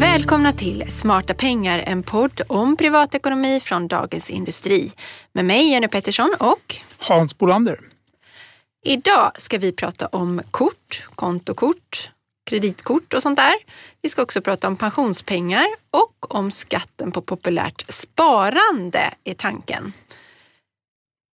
Välkomna till Smarta pengar, en podd om privatekonomi från Dagens Industri. Med mig Jenny Pettersson och Hans Bolander. Idag ska vi prata om kort, kontokort, kreditkort och sånt där. Vi ska också prata om pensionspengar och om skatten på populärt sparande är tanken.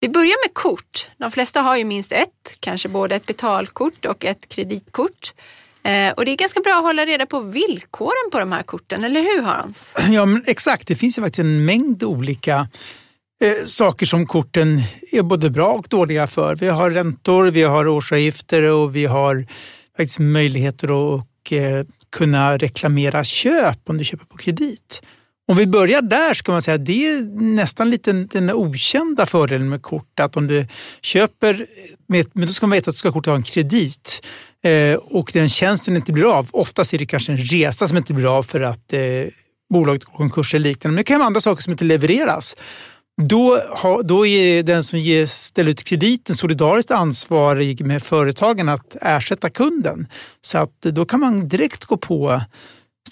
Vi börjar med kort. De flesta har ju minst ett, kanske både ett betalkort och ett kreditkort. Eh, och det är ganska bra att hålla reda på villkoren på de här korten, eller hur Hans? Ja, men exakt. Det finns ju faktiskt en mängd olika eh, saker som korten är både bra och dåliga för. Vi har räntor, vi har årsavgifter och vi har faktiskt möjligheter att eh, kunna reklamera köp om du köper på kredit. Om vi börjar där ska man säga att det är nästan lite den okända fördelen med kort. Att om du köper, med, men då ska man veta att du ska kortet ha en kredit eh, och den tjänsten inte blir av. Oftast är det kanske en resa som inte blir av för att eh, bolaget går konkurs eller liknande. Men det kan vara andra saker som inte levereras. Då, ha, då är den som ger, ställer ut krediten solidariskt ansvarig med företagen att ersätta kunden. Så att då kan man direkt gå på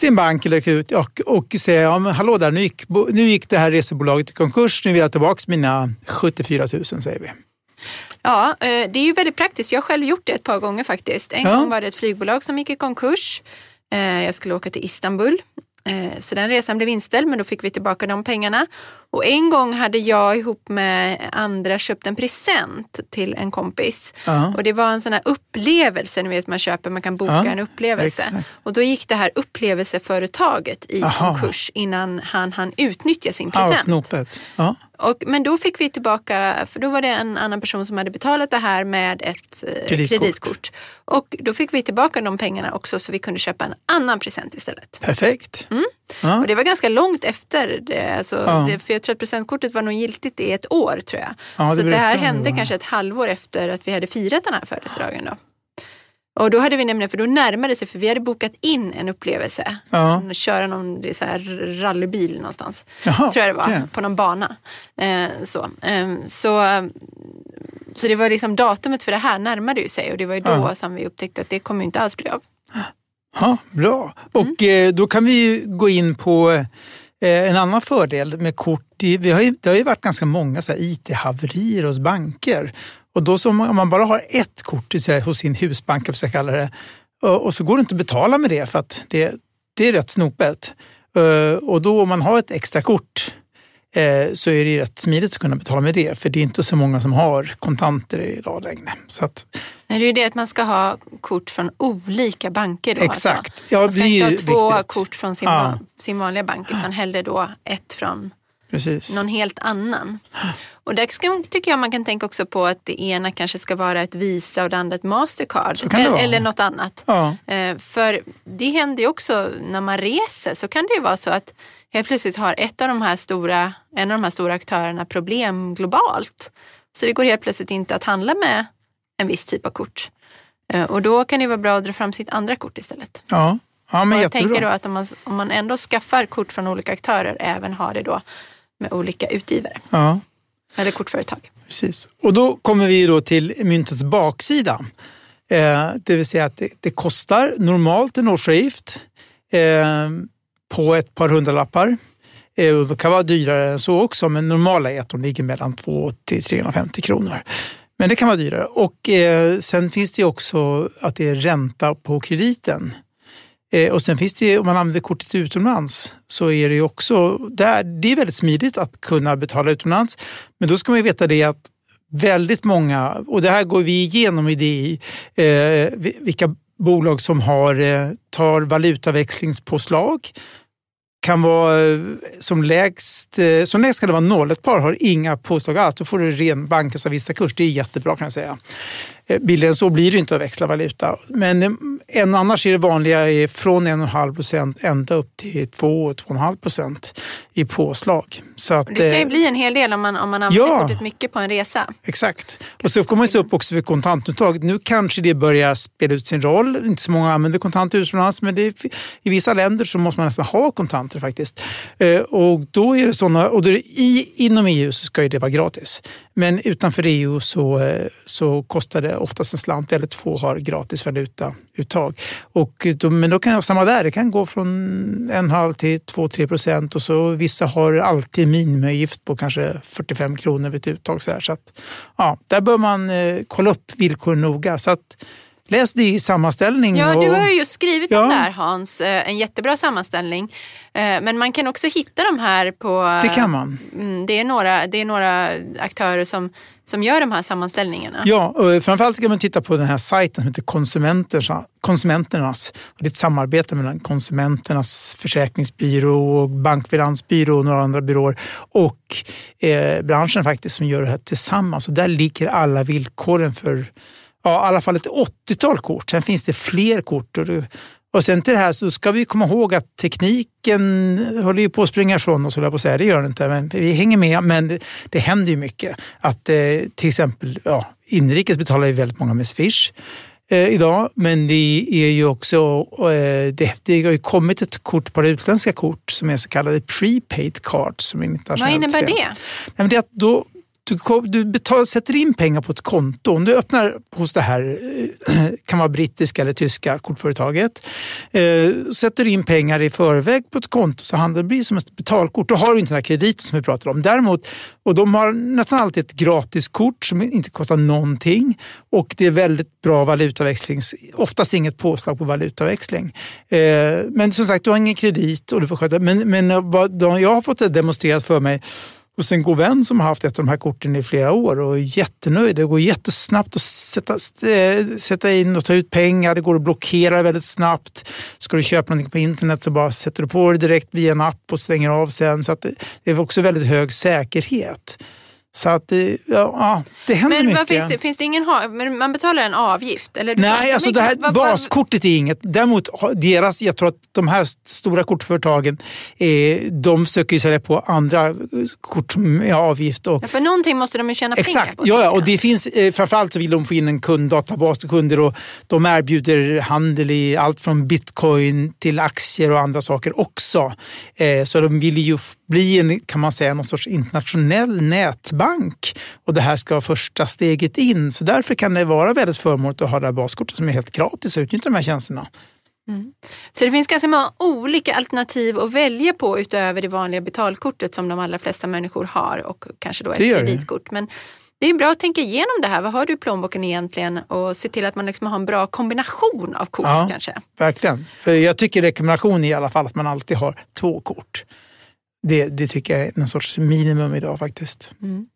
sin bank eller ut och, och säga, ja, men hallå där, nu gick, nu gick det här resebolaget i konkurs, nu vill jag tillbaka mina 74 000 säger vi. Ja, eh, det är ju väldigt praktiskt. Jag har själv gjort det ett par gånger faktiskt. En ja. gång var det ett flygbolag som gick i konkurs. Eh, jag skulle åka till Istanbul Eh, så den resan blev inställd men då fick vi tillbaka de pengarna. Och en gång hade jag ihop med andra köpt en present till en kompis. Uh-huh. Och det var en sån här upplevelse, ni vet man köper, man kan boka uh-huh. en upplevelse. Exakt. Och då gick det här upplevelseföretaget i uh-huh. konkurs innan han hann utnyttja sin present. Snopet. Uh-huh. Och, men då fick vi tillbaka, för då var det en annan person som hade betalat det här med ett eh, kreditkort. kreditkort. Och då fick vi tillbaka de pengarna också så vi kunde köpa en annan present istället. Perfekt. Mm. Och det var ganska långt efter det. Alltså, det. För jag tror att presentkortet var nog giltigt i ett år tror jag. Ja, det så det här hände kanske ett halvår efter att vi hade firat den här födelsedagen. Då. Och då hade vi nämligen, för då närmade sig, för vi hade bokat in en upplevelse. Ja. Köra någon så här rallybil någonstans. Jaha, tror jag det var, okay. på någon bana. Eh, så. Eh, så. Så det var liksom datumet för det här närmade ju sig och det var ju då ja. som vi upptäckte att det kommer inte alls bli av. Ja, bra. Och mm. eh, då kan vi gå in på Eh, en annan fördel med kort. Vi har ju, det har ju varit ganska många it-haverier hos banker. Och då som, om man bara har ett kort hos sin husbank, jag kalla det, och så går det inte att betala med det för att det, det är rätt snopet. Eh, och då om man har ett extra kort så är det rätt smidigt att kunna betala med det, för det är inte så många som har kontanter idag längre. Så att, Nej, det är ju det att man ska ha kort från olika banker. Då, alltså. Exakt. Alltså. Ja, man ska inte ha två viktigt. kort från sin, ja. sin vanliga bank utan hellre då ett från Precis. någon helt annan. Och där ska, tycker jag man kan tänka också på att det ena kanske ska vara ett Visa och det andra ett Mastercard. Eller, eller något annat. Ja. Eh, för det händer ju också när man reser så kan det ju vara så att helt plötsligt har ett av de här stora, en av de här stora aktörerna problem globalt. Så det går helt plötsligt inte att handla med en viss typ av kort. Eh, och då kan det vara bra att dra fram sitt andra kort istället. Ja, ja men jag tänker då att om man, om man ändå skaffar kort från olika aktörer, även har det då med olika utgivare. Ja. Eller kortföretag. Precis. Och då kommer vi då till myntets baksida. Eh, det vill säga att det, det kostar normalt en årsavgift eh, på ett par hundralappar. Eh, och det kan vara dyrare än så också, men normala är att de ligger mellan 2 till 350 kronor. Men det kan vara dyrare. Och eh, sen finns det också att det är ränta på krediten. Eh, och sen finns det, om man använder kortet utomlands, så är det också där, det är väldigt smidigt att kunna betala utomlands. Men då ska man ju veta det att väldigt många, och det här går vi igenom i DI, eh, vilka bolag som har, eh, tar valutaväxlingspåslag kan vara eh, som lägst, eh, som lägst kan det vara noll. Ett par har inga påslag alls. Då får du ren bankens kurs. Det är jättebra kan jag säga. Eh, billigare än så blir det inte att växla valuta. Men eh, en, annars är det vanliga är från 1,5 procent ända upp till 2-2,5 procent i påslag. Så att, det kan ju eh, bli en hel del om man, om man använder ja, kortet mycket på en resa. Exakt. Och så kommer man se upp också för kontantuttag. Nu kanske det börjar spela ut sin roll. Inte så många använder kontanter utomlands men det är, i vissa länder så måste man nästan ha kontanter faktiskt. Och då är det såna, och då är i, inom EU så ska det vara gratis. Men utanför EU så, så kostar det Eh, oftast en slant eller två har gratis valutauttag. Och eh, då, men då kan jag samma där, det kan gå från en halv till 2-3 procent och så vissa har alltid minimiavgift på kanske 45 kronor vid ett uttag. Så, här. så att, ja, där bör man eh, kolla upp villkoren noga. Så att, Läs det i sammanställning. Ja, du har ju skrivit ja. om det här Hans, eh, en jättebra sammanställning. Eh, men man kan också hitta de här på... Det kan man. Mm, det är några, det är några aktörer som, som gör de här sammanställningarna. Ja, och framförallt kan man titta på den här sajten som heter Konsumenternas. Konsumenternas. Det är ett samarbete mellan Konsumenternas försäkringsbyrå, Bankfinansbyrå och några andra byråer och eh, branschen faktiskt som gör det här tillsammans. Och där ligger alla villkoren för ja, i alla fall ett 80-tal kort. Sen finns det fler kort. Och, och sen till det här så ska vi komma ihåg att tekniken håller ju på att springa ifrån oss, på att säga. det gör den inte. Men vi hänger med, men det, det händer ju mycket. Att eh, till exempel ja, inrikes betalar ju väldigt många med Swish eh, idag, men det är ju också, eh, det, det har ju kommit ett kort, på utländska kort, som är så kallade prepaid cards. Som Vad innebär det? Nej, det är att då du, du betal, sätter in pengar på ett konto. Om du öppnar hos det här, eh, kan vara brittiska eller tyska kortföretaget. Eh, sätter du in pengar i förväg på ett konto så handlar det blir som ett betalkort. Då har du inte den här krediten som vi pratar om. Däremot, och de har nästan alltid ett gratiskort som inte kostar någonting och det är väldigt bra valutaväxling. Oftast inget påslag på valutaväxling. Eh, men som sagt, du har ingen kredit och du får sköta. Men, men vad jag har fått det demonstrerat för mig hos en god vän som har haft ett av de här korten i flera år och är jättenöjd. Det går jättesnabbt att sätta, eh, sätta in och ta ut pengar. Det går att blockera väldigt snabbt. Ska du köpa någonting på internet så bara sätter du på det direkt via en app och stänger av sen. Så det är också väldigt hög säkerhet. Så att ja, det händer men mycket. Finns det, finns det ingen, men man betalar en avgift? Eller Nej, alltså det här vad, baskortet är inget. Däremot deras, jag tror att de här stora kortföretagen, eh, de söker ju sälja på andra kort med avgift. Och, ja, för någonting måste de ju tjäna exakt, pengar på. Ja, och det finns, eh, framförallt så vill de få in en kunddatabas och kunder och de erbjuder handel i allt från bitcoin till aktier och andra saker också. Eh, så de vill ju bli en, kan man säga, någon sorts internationell nätbank bank och det här ska vara första steget in. Så därför kan det vara väldigt förmånligt att ha det här baskortet som är helt gratis och utnyttja de här tjänsterna. Mm. Så det finns ganska många olika alternativ att välja på utöver det vanliga betalkortet som de allra flesta människor har och kanske då ett kreditkort. Men det är bra att tänka igenom det här. Vad har du i plånboken egentligen? Och se till att man liksom har en bra kombination av kort ja, kanske. Verkligen. För jag tycker rekommendation är i alla fall att man alltid har två kort. Det, det tycker jag är någon sorts minimum idag faktiskt. Mm.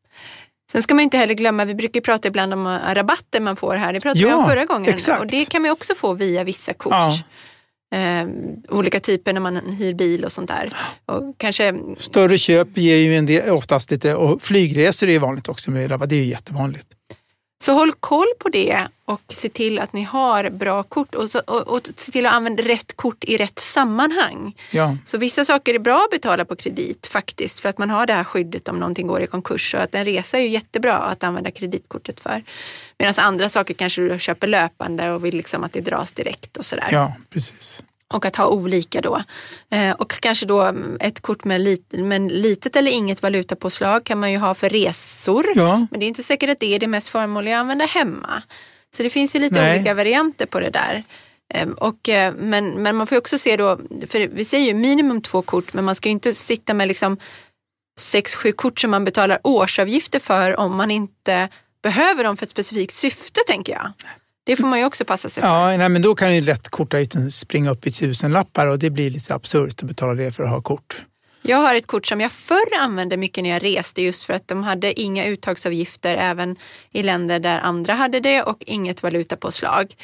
Sen ska man inte heller glömma, vi brukar prata ibland om äh, rabatter man får här. Det pratade vi om förra gången. Exakt. Och det kan man också få via vissa kort. Ja. Eh, olika typer när man hyr bil och sånt där. Och kanske... Större köp ger ju en del, oftast lite, och flygresor är vanligt också med rabatt. Det är ju jättevanligt. Så håll koll på det och se till att ni har bra kort och, så, och, och se till att använda rätt kort i rätt sammanhang. Ja. Så vissa saker är bra att betala på kredit faktiskt för att man har det här skyddet om någonting går i konkurs. Och att en resa är ju jättebra att använda kreditkortet för. Medan andra saker kanske du köper löpande och vill liksom att det dras direkt och sådär. Ja, precis och att ha olika då. Eh, och kanske då ett kort med, lit, med litet eller inget valutapåslag kan man ju ha för resor. Ja. Men det är inte säkert att det är det mest förmånliga att använda hemma. Så det finns ju lite Nej. olika varianter på det där. Eh, och, eh, men, men man får också se då, för vi säger ju minimum två kort men man ska ju inte sitta med liksom sex, sju kort som man betalar årsavgifter för om man inte behöver dem för ett specifikt syfte tänker jag. Det får man ju också passa sig för. Ja, nej, men då kan ju lätt kortavgiften springa upp i tusenlappar och det blir lite absurt att betala det för att ha kort. Jag har ett kort som jag förr använde mycket när jag reste just för att de hade inga uttagsavgifter även i länder där andra hade det och inget valutapåslag.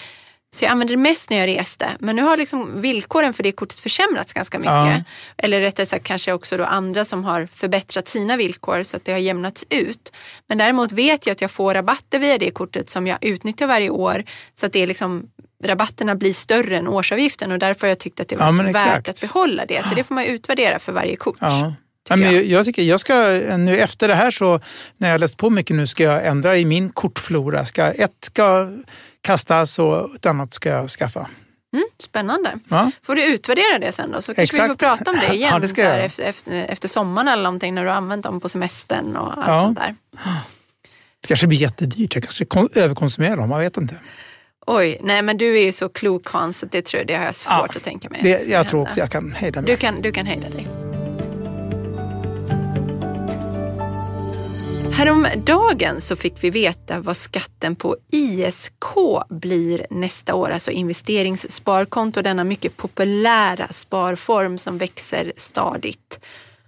Så jag använde det mest när jag reste. Men nu har liksom villkoren för det kortet försämrats ganska mycket. Ja. Eller rättare sagt kanske också då andra som har förbättrat sina villkor så att det har jämnats ut. Men däremot vet jag att jag får rabatter via det kortet som jag utnyttjar varje år. Så att det är liksom rabatterna blir större än årsavgiften och därför har jag tyckt att det var ja, värt att behålla det. Så det får man utvärdera för varje kort. Ja. Ja, men jag. jag, tycker jag ska, nu efter det här så, när jag läst på mycket nu, ska jag ändra i min kortflora. Ska, ett ska kastas och ett annat ska jag skaffa. Mm, spännande. Ja. Får du utvärdera det sen då? Så kanske Exakt. vi får prata om det igen ja, det så här, efter, efter, efter, sommaren eller någonting när du har använt dem på semestern och allt ja. sånt där. Det kanske blir jättedyrt. Jag kanske överkonsumerar dem, man vet inte. Oj, nej men du är ju så klok Hans, så det, tror, det har jag svårt ja, att tänka mig. Det, jag tror också jag kan hejda mig. Du kan, du kan hejda dig. Häromdagen så fick vi veta vad skatten på ISK blir nästa år, alltså investeringssparkonto, denna mycket populära sparform som växer stadigt.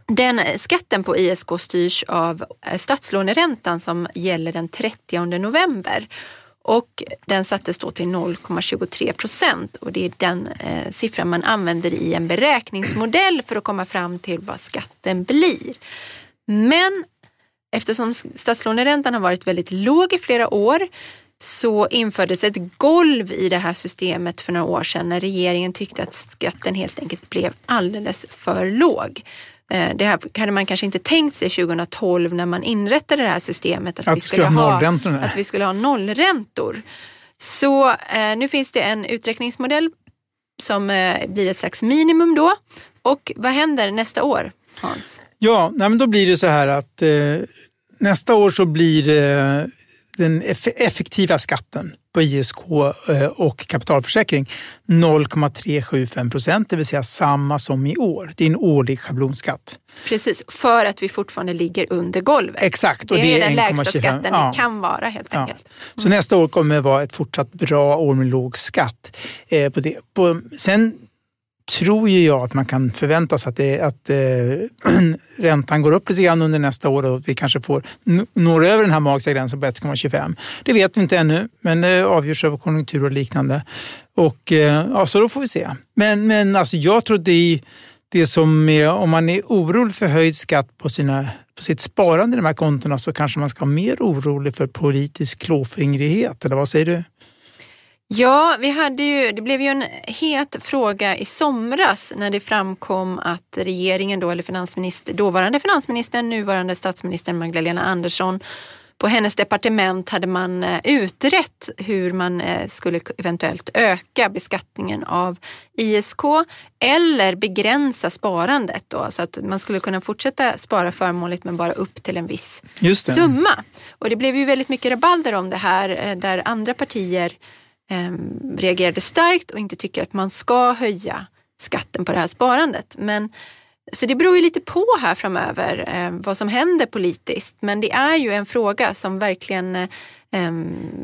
Den skatten på ISK styrs av statslåneräntan som gäller den 30 november och den sattes då till 0,23 procent och det är den eh, siffran man använder i en beräkningsmodell för att komma fram till vad skatten blir. Men Eftersom statslåneräntan har varit väldigt låg i flera år så infördes ett golv i det här systemet för några år sedan när regeringen tyckte att skatten helt enkelt blev alldeles för låg. Eh, det här hade man kanske inte tänkt sig 2012 när man inrättade det här systemet. Att, att vi skulle ha, att vi skulle ha nollräntor. Så eh, nu finns det en uträkningsmodell som eh, blir ett slags minimum då. Och vad händer nästa år, Hans? Ja, nej, men då blir det så här att eh, nästa år så blir eh, den effektiva skatten på ISK eh, och kapitalförsäkring 0,375 procent, det vill säga samma som i år. Det är en årlig schablonskatt. Precis, för att vi fortfarande ligger under golvet. Exakt. Och det, är, är den lägsta skatten ja. det kan vara helt ja. enkelt. Mm. Så nästa år kommer det vara ett fortsatt bra år med låg skatt. Eh, på det. På, sen tror ju jag att man kan förvänta sig att, det, att eh, räntan går upp lite grann under nästa år och vi kanske får når över den här magiska gränsen på 1,25. Det vet vi inte ännu, men det avgörs av konjunktur och liknande. Och, eh, ja, så då får vi se. Men, men alltså, jag tror det, det som är, om man är orolig för höjd skatt på, sina, på sitt sparande i de här kontona så kanske man ska vara mer orolig för politisk klåfingrighet, eller vad säger du? Ja, vi hade ju, det blev ju en het fråga i somras när det framkom att regeringen då, eller finansminister, dåvarande finansministern, nuvarande statsminister Magdalena Andersson på hennes departement hade man eh, utrett hur man eh, skulle eventuellt öka beskattningen av ISK eller begränsa sparandet då, så att man skulle kunna fortsätta spara förmånligt men bara upp till en viss summa. Och det blev ju väldigt mycket rabalder om det här eh, där andra partier eh, reagerade starkt och inte tycker att man ska höja skatten på det här sparandet. Men, så det beror ju lite på här framöver eh, vad som händer politiskt. Men det är ju en fråga som verkligen, eh,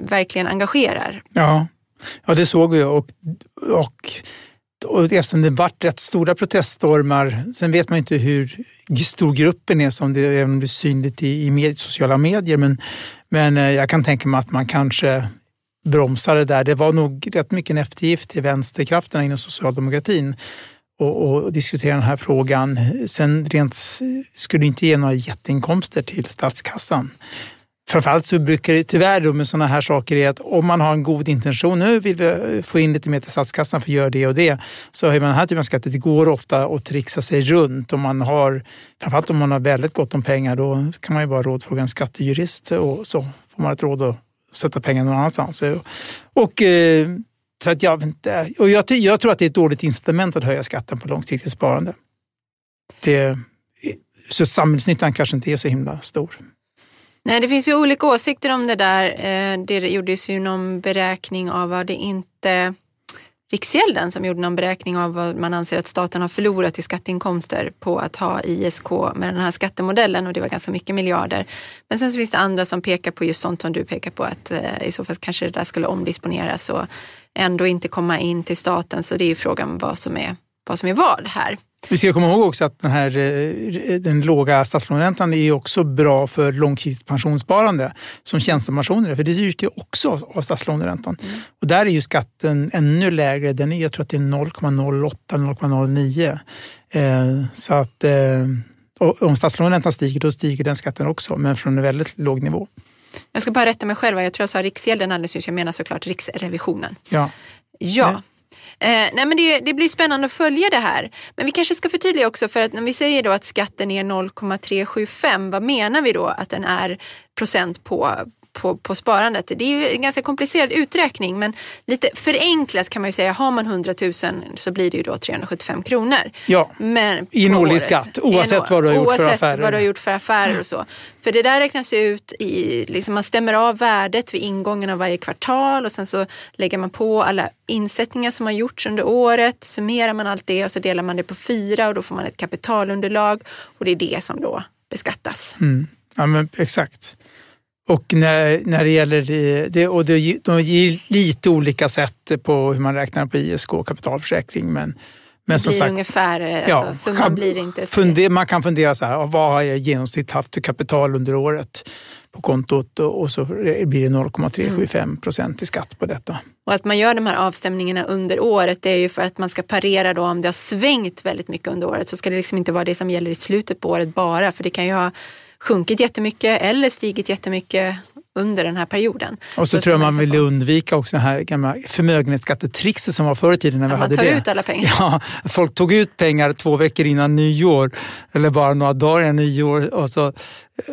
verkligen engagerar. Ja. ja, det såg vi och, och och eftersom det varit rätt stora proteststormar, sen vet man inte hur stor gruppen är som det, även om det är synligt i, i med, sociala medier, men, men eh, jag kan tänka mig att man kanske bromsade där. Det var nog rätt mycket en eftergift till vänsterkrafterna inom socialdemokratin och, och diskutera den här frågan. Sen rent skulle det inte ge några jätteinkomster till statskassan. Framförallt så brukar det tyvärr då med sådana här saker är att om man har en god intention, nu vill vi eh, få in lite mer till statskassan för att göra det och det, så höjer man den här typen av skatter. Det går ofta att trixa sig runt. Om man har, framförallt om man har väldigt gott om pengar, då kan man ju bara rådfråga en skattejurist och så får man ett råd att sätta pengar någon annanstans. Och, eh, så att jag, inte, och jag, jag tror att det är ett dåligt incitament att höja skatten på långsiktigt sparande. Det, så samhällsnyttan kanske inte är så himla stor. Nej, det finns ju olika åsikter om det där. Eh, det gjordes ju någon beräkning av vad det inte Riksgälden som gjorde någon beräkning av vad man anser att staten har förlorat i skatteinkomster på att ha ISK med den här skattemodellen och det var ganska mycket miljarder. Men sen så finns det andra som pekar på just sånt som du pekar på att eh, i så fall kanske det där skulle omdisponeras och ändå inte komma in till staten. Så det är ju frågan vad som är vad som är vad här. Vi ska komma ihåg också att den, här, eh, den låga statslåneräntan är också bra för långsiktigt pensionssparande som tjänstepensioner, för det styrs ju också av statslåneräntan. Mm. Och där är ju skatten ännu lägre, den är, jag tror att det är 0,08-0,09. Eh, så att eh, om statslåneräntan stiger, då stiger den skatten också, men från en väldigt låg nivå. Jag ska bara rätta mig själv, jag tror jag sa Riksgälden alldeles nyss, jag menar såklart Riksrevisionen. Ja. Ja, Eh, nej men det, det, blir spännande att följa det här. Men vi kanske ska förtydliga också för att när vi säger då att skatten är 0,375, vad menar vi då att den är procent på, på, på sparandet. Det är ju en ganska komplicerad uträkning men lite förenklat kan man ju säga, har man 100 000 så blir det ju då 375 kronor. Ja, men i en årlig skatt oavsett vad du har gjort för affärer. Vad du har gjort för affärer och så. För det där räknas ut i, liksom man stämmer av värdet vid ingången av varje kvartal och sen så lägger man på alla insättningar som har gjorts under året, summerar man allt det och så delar man det på fyra och då får man ett kapitalunderlag och det är det som då beskattas. Mm. Ja men exakt. Och när, när det gäller det, och det, de ger lite olika sätt på hur man räknar på ISK och kapitalförsäkring. Men, men det blir sagt, ungefär, ja, alltså, summan blir inte... Funder, man kan fundera så här, vad har jag i genomsnitt haft för kapital under året på kontot och så blir det 0,375 procent i skatt på detta. Och att man gör de här avstämningarna under året det är ju för att man ska parera då om det har svängt väldigt mycket under året så ska det liksom inte vara det som gäller i slutet på året bara för det kan ju ha sjunkit jättemycket eller stigit jättemycket under den här perioden. Och så, så tror jag man vill undvika också det här gamla förmögenhetsskattetrixet som var förr i tiden när ja, vi hade det. Man tar ut alla pengar. Ja, folk tog ut pengar två veckor innan nyår eller bara några dagar innan nyår och så eh,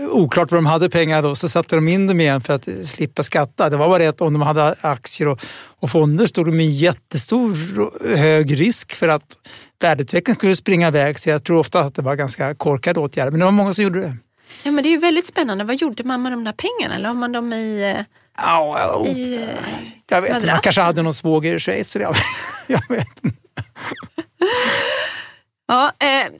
oklart var de hade pengar då, så satte de in dem igen för att slippa skatta. Det var bara det att om de hade aktier och, och fonder stod de med en jättestor hög risk för att värdeutvecklingen skulle springa iväg. Så jag tror ofta att det var ganska korkade åtgärder, men det var många som gjorde det. Ja men det är ju väldigt spännande. Vad gjorde man med de där pengarna? Eller har man dem i... Oh, oh. i jag vet inte, man kanske hade någon svåger i Schweiz. Jag, jag vet ja, eh,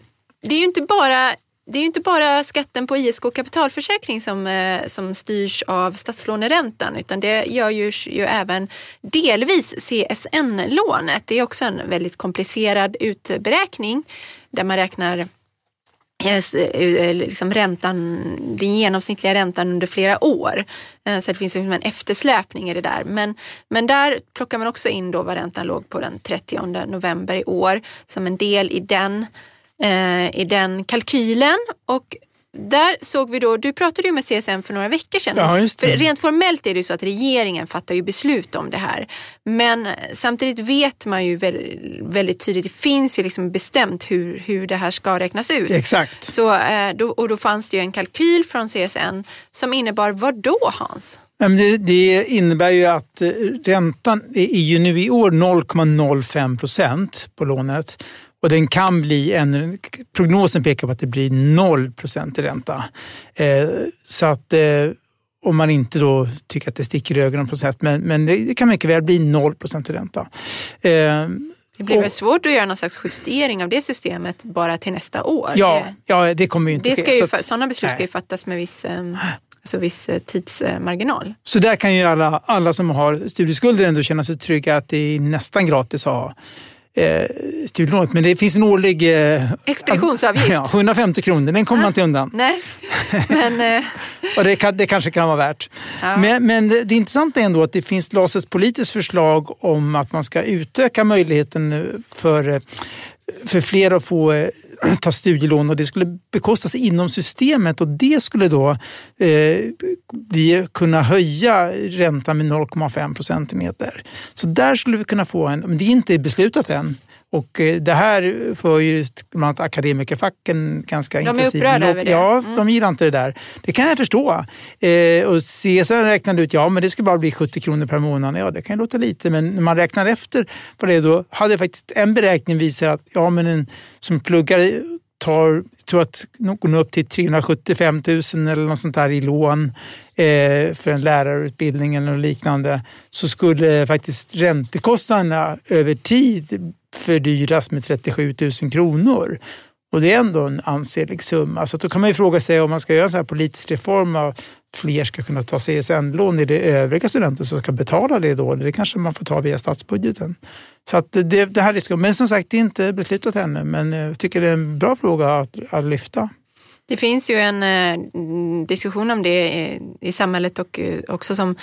det är ju inte bara det är inte bara skatten på ISK kapitalförsäkring som, eh, som styrs av statslåneräntan utan det gör ju, ju även delvis CSN-lånet. Det är också en väldigt komplicerad utberäkning där man räknar Eh, eh, Eh, eh, eh, liksom räntan, den genomsnittliga räntan under flera år. Så det finns liksom en eftersläpning i det där. Men, men där plockar man också in då vad räntan låg på den 30 november i år som en del i den, i den kalkylen. Och där såg vi då, du pratade ju med CSN för några veckor sedan. Ja, för rent formellt är det ju så att regeringen fattar ju beslut om det här. Men samtidigt vet man ju väldigt, väldigt tydligt, det finns ju liksom bestämt hur, hur det här ska räknas ut. Exakt. Så, eh, och då fanns det ju en kalkyl från CSN som innebar vad då Hans? Det, det innebär ju att eh, räntan är ju nu i år 0,05 procent på lånet och den kan bli en, prognosen pekar på att det blir 0 procent i ränta. Eh, så att eh, om man inte då tycker att det sticker i ögonen på sätt, men, men det kan mycket väl bli 0 procent i ränta. Eh, det blir väl svårt att göra någon slags justering av det systemet bara till nästa år? Ja, ja det kommer ju inte det ska ske. Ju, så sådana beslut nej. ska ju fattas med viss um, alltså viss eh, tidsmarginal. Så där kan ju alla, alla som har studieskulder ändå känna sig trygga att det är nästan gratis att ha eh, studielånet. Men det finns en årlig... Eh, Expeditionsavgift. Ja, 150 kronor, den kommer ah, man inte undan. Nej, men... Eh. och det, kan, det kanske kan vara värt. Ja. Men, men det, det intressanta är ändå att det finns ett politiskt förslag om att man ska utöka möjligheten för, eh, för fler att få eh, ta studielån och det skulle bekostas inom systemet och det skulle då eh, kunna höja räntan med 0,5 procentenheter. Så där skulle vi kunna få en, men det är inte beslutat än, och eh, det här för ju bland annat akademikerfacken ganska intensivt. De är upprörda över det? Ja, mm. de gillar inte det där. Det kan jag förstå. Eh, och CSN räknade ut, ja men det ska bara bli 70 kronor per månad. Ja, det kan ju låta lite, men när man räknar efter på det då hade faktiskt en beräkning visat att ja, men en som pluggar tar, tror att går upp till 375 000 eller något sånt där i lån eh, för en lärarutbildning eller liknande så skulle faktiskt räntekostnaderna över tid fördyras med 37 000 kronor. Och det är ändå en ansenlig summa. Så då kan man ju fråga sig om man ska göra en sån här politisk reform av fler ska kunna ta CSN-lån, är det övriga studenter som ska betala det då? Det kanske man får ta via statsbudgeten. Så att det, det här är Men som sagt, det är inte beslutat ännu, men eh, jag tycker det är en bra fråga att, att lyfta. Det finns ju en eh, diskussion om det i, i samhället och eh, också som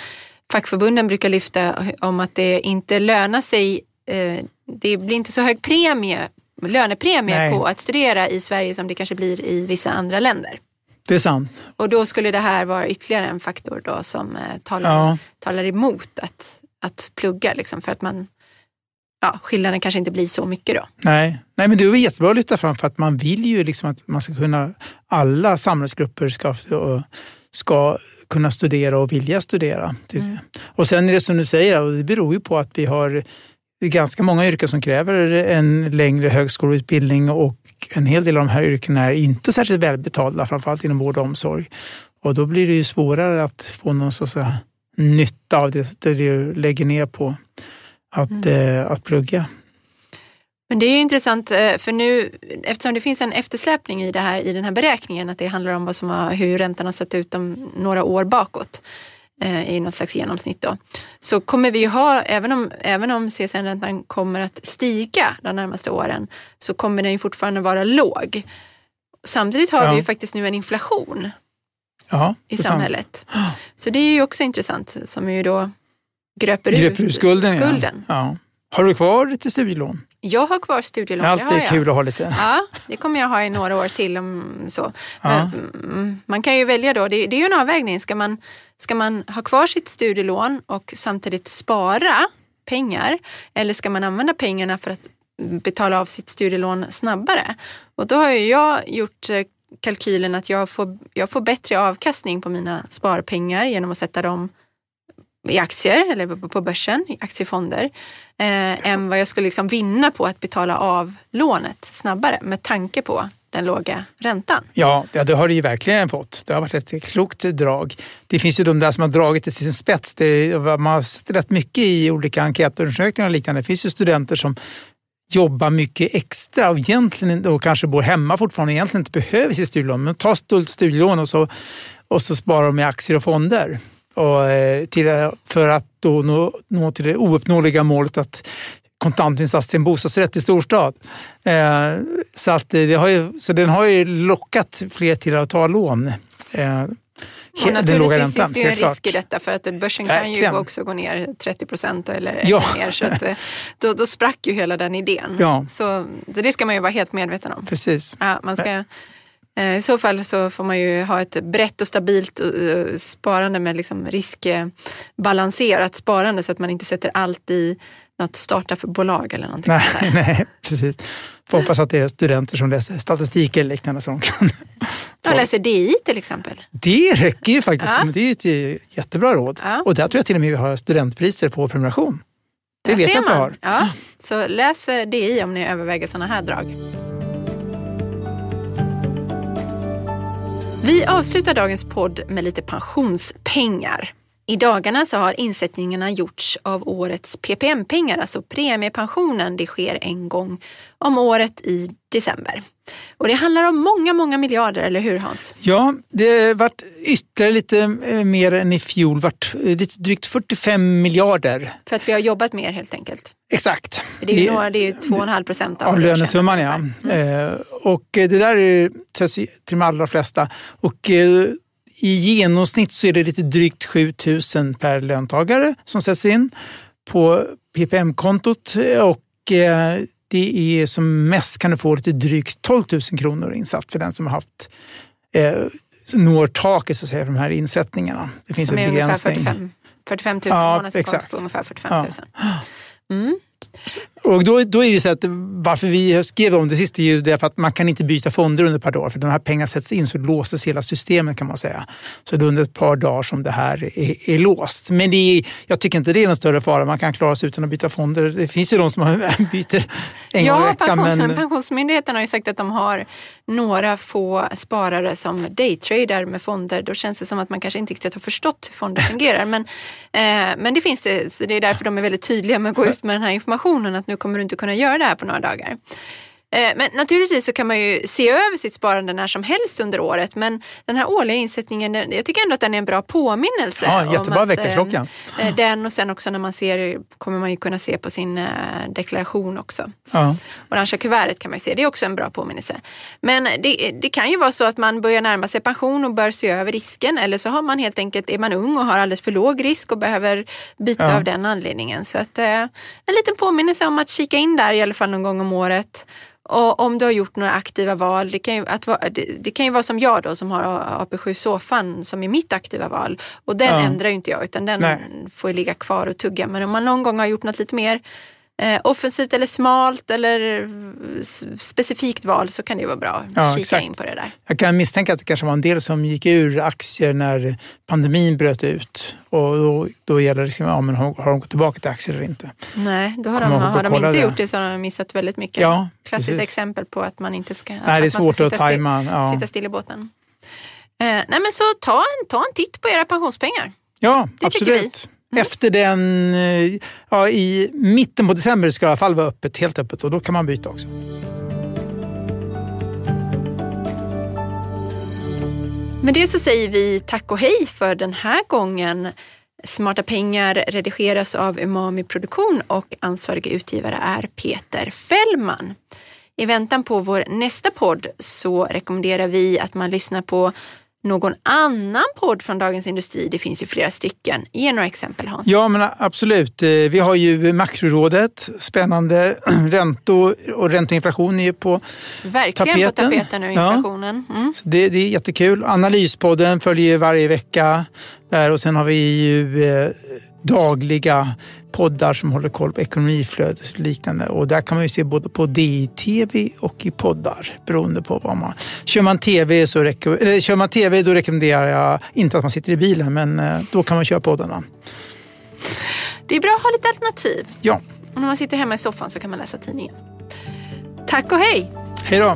fackförbunden brukar lyfta om att det inte lönar sig. Eh, det blir inte så hög premie, lönepremie Nej. på att studera i Sverige som det kanske blir i vissa andra länder. Det är sant. Och då skulle det här vara ytterligare en faktor då som eh, talar, ja. talar emot att, att plugga. Liksom, för att man, ja, skillnaden kanske inte blir så mycket då. Nej, Nej men det är jättebra att lyfta fram för att man vill ju liksom att man ska kunna, alla samhällsgrupper ska, ska kunna studera och vilja studera. Mm. Och sen är det som du säger, och det beror ju på att vi har ganska många yrken som kräver en längre högskoleutbildning och en hel del av de här yrkena är inte särskilt välbetalda, framförallt inom vård och omsorg. Och då blir det ju svårare att få någon så att nytta av det, det du lägger ner på att, mm. eh, att plugga. Men det är ju intressant eh, för nu eftersom det finns en eftersläpning i det här i den här beräkningen att det handlar om vad som har, hur räntan har sett ut om några år bakåt i något slags genomsnitt då. Så kommer vi ha, även om, även om CSN-räntan kommer att stiga de närmaste åren så kommer den ju fortfarande vara låg. Samtidigt har ja. vi ju faktiskt nu en inflation ja, i samhället. Sant. Så det är ju också intressant som ju då gröper, gröper ur skulden. skulden. Ja. Har du kvar lite studielån? Jag har kvar studielån. Alltid det kul att ha lite. Ja, det kommer jag ha i några år till. Om så. Ja. Mm, man kan ju välja då, det, är ju en avvägning. Ska man, ska man ha kvar sitt studielån och samtidigt spara pengar eller ska man använda pengarna för att betala av sitt studielån snabbare? Och då har jag gjort eh, kalkylen att jag får, jag får bättre avkastning på mina sparpengar genom att sätta dem i aktier eller på börsen, i aktiefonder, eh, än vad jag skulle liksom vinna på att betala av lånet snabbare med tanke på den låga räntan. Ja, det har du ju verkligen fått. Det har varit ett klokt drag. Det finns ju de där som har dragit det till sin spets. Det, man har sett rätt mycket i olika enkätundersökningar och liknande. Det finns ju studenter som jobbar mycket extra och egentligen och kanske bor hemma fortfarande och egentligen inte behöver sitt studielån. Men tar studielån och så, och så sparar de i aktier och fonder. Och, eh, till, för att då nå, nå till det ouppnåeliga målet att kontantinsats till en bostadsrätt i storstad. Eh, så, att det har ju, så den har ju lockat fler till att ta lån. Eh, och naturligtvis finns det ju en risk i detta för att börsen kan ju också gå ner 30 procent eller ja. mer. Så att, eh, då, då sprack ju hela den idén. Ja. Så, så det ska man ju vara helt medveten om. Precis. Ja, man ska, Eh, I så fall så får man ju ha ett brett och stabilt eh, sparande med liksom riskbalanserat sparande så att man inte sätter allt i något startupbolag eller någonting nej, sånt nej, precis. Får hoppas att det är studenter som läser statistik eller liknande som kan... Jag läser DI till exempel. Det räcker ju faktiskt. Ja. Det är ett jättebra råd. Ja. Och där tror jag till och med vi har studentpriser på prenumeration. Det där vet jag att vi har. Ja. Så läs eh, DI om ni överväger sådana här drag. Vi avslutar dagens podd med lite pensionspengar. I dagarna så har insättningarna gjorts av årets PPM-pengar, alltså premiepensionen. Det sker en gång om året i december. Och det handlar om många, många miljarder, eller hur Hans? Ja, det har varit ytterligare lite eh, mer än i fjol, varit eh, lite drygt 45 miljarder. För att vi har jobbat mer helt enkelt? Exakt. Det är, några, det är 2,5 procent av, av lönesumman. Ja. Mm. och det där är till de allra flesta. Och i genomsnitt så är det lite drygt 7 000 per löntagare som sätts in på PPM-kontot. Och det är som mest kan du få lite drygt 12 000 kronor insatt för den som har haft eh, når taket så att säga, för de här insättningarna. Det finns som en begränsning. 45, 45 000 ja, månadsinkomst på ungefär 45 000. Ja. Mm. Och då, då är det så att varför vi skrev om det sist är ju det för att man kan inte byta fonder under ett par dagar. För de här pengarna sätts in så låses hela systemet kan man säga. Så det är under ett par dagar som det här är, är låst. Men det är, jag tycker inte det är någon större fara. Man kan klara sig utan att byta fonder. Det finns ju de som byter en ja, gång i veckan. Pensions, men... Pensionsmyndigheten har ju sagt att de har några få sparare som daytradar med fonder. Då känns det som att man kanske inte riktigt har förstått hur fonder fungerar. Men, eh, men det finns det. Så det är därför de är väldigt tydliga med att gå ut med den här informationen informationen att nu kommer du inte kunna göra det här på några dagar. Eh, men naturligtvis så kan man ju se över sitt sparande när som helst under året. Men den här årliga insättningen, jag tycker ändå att den är en bra påminnelse. Ja, jättebra väckarklocka. Eh, den och sen också när man ser, kommer man ju kunna se på sin deklaration också. Ja. Orangea kuvertet kan man ju se, det är också en bra påminnelse. Men det, det kan ju vara så att man börjar närma sig pension och bör se över risken. Eller så har man helt enkelt, är man ung och har alldeles för låg risk och behöver byta ja. av den anledningen. Så att, en liten påminnelse om att kika in där i alla fall någon gång om året och om du har gjort några aktiva val, det kan, ju, att, det, det, kan ju vara som jag då som har AP7-soffan som är mitt aktiva val. Och den ja. ändrar ju inte jag utan den Nej. får ligga kvar och tugga. Men om man någon gång har gjort något lite mer eh, offensivt eller smalt eller specifikt val så kan det vara bra att ja, kika exakt. in på det där. Jag kan misstänka att det kanske var en del som gick ur aktier när pandemin bröt ut och då, då gäller det liksom, ja, men har, har de gått tillbaka till aktier eller inte? Nej, då har de, har de inte det. gjort det så har de missat väldigt mycket. Ja, Klassiskt precis. exempel på att man inte ska, Nej, det är svårt att tajma. Ja. sitta still i båten. Eh, nej men så ta en, ta en titt på era pensionspengar. Ja, det absolut. Mm. Efter den, eh, ja, i mitten på december ska det i alla fall vara öppet, helt öppet och då kan man byta också. Med det så säger vi tack och hej för den här gången. Smarta pengar redigeras av Umami Produktion och ansvariga utgivare är Peter Fällman. I väntan på vår nästa podd så rekommenderar vi att man lyssnar på någon annan podd från Dagens Industri? Det finns ju flera stycken. Ge några exempel Hans. Ja men absolut. Eh, vi har ju Makrorådet, spännande. Räntor och räntoinflation är på Verkligen tapeten. på tapeten nu, inflationen. Mm. Så det, det, är jättekul. Analyspodden följer varje vecka. Där, och sen har vi ju eh, dagliga poddar som håller koll på ekonomiflödet och liknande. Och där kan man ju se både på DI-TV och i poddar beroende på vad man... Kör man TV, så eller, kör man TV då rekommenderar jag inte att man sitter i bilen men eh, då kan man köra poddarna. Det är bra att ha lite alternativ. Ja. Och när man sitter hemma i soffan så kan man läsa tidningen. Tack och hej! Hej då!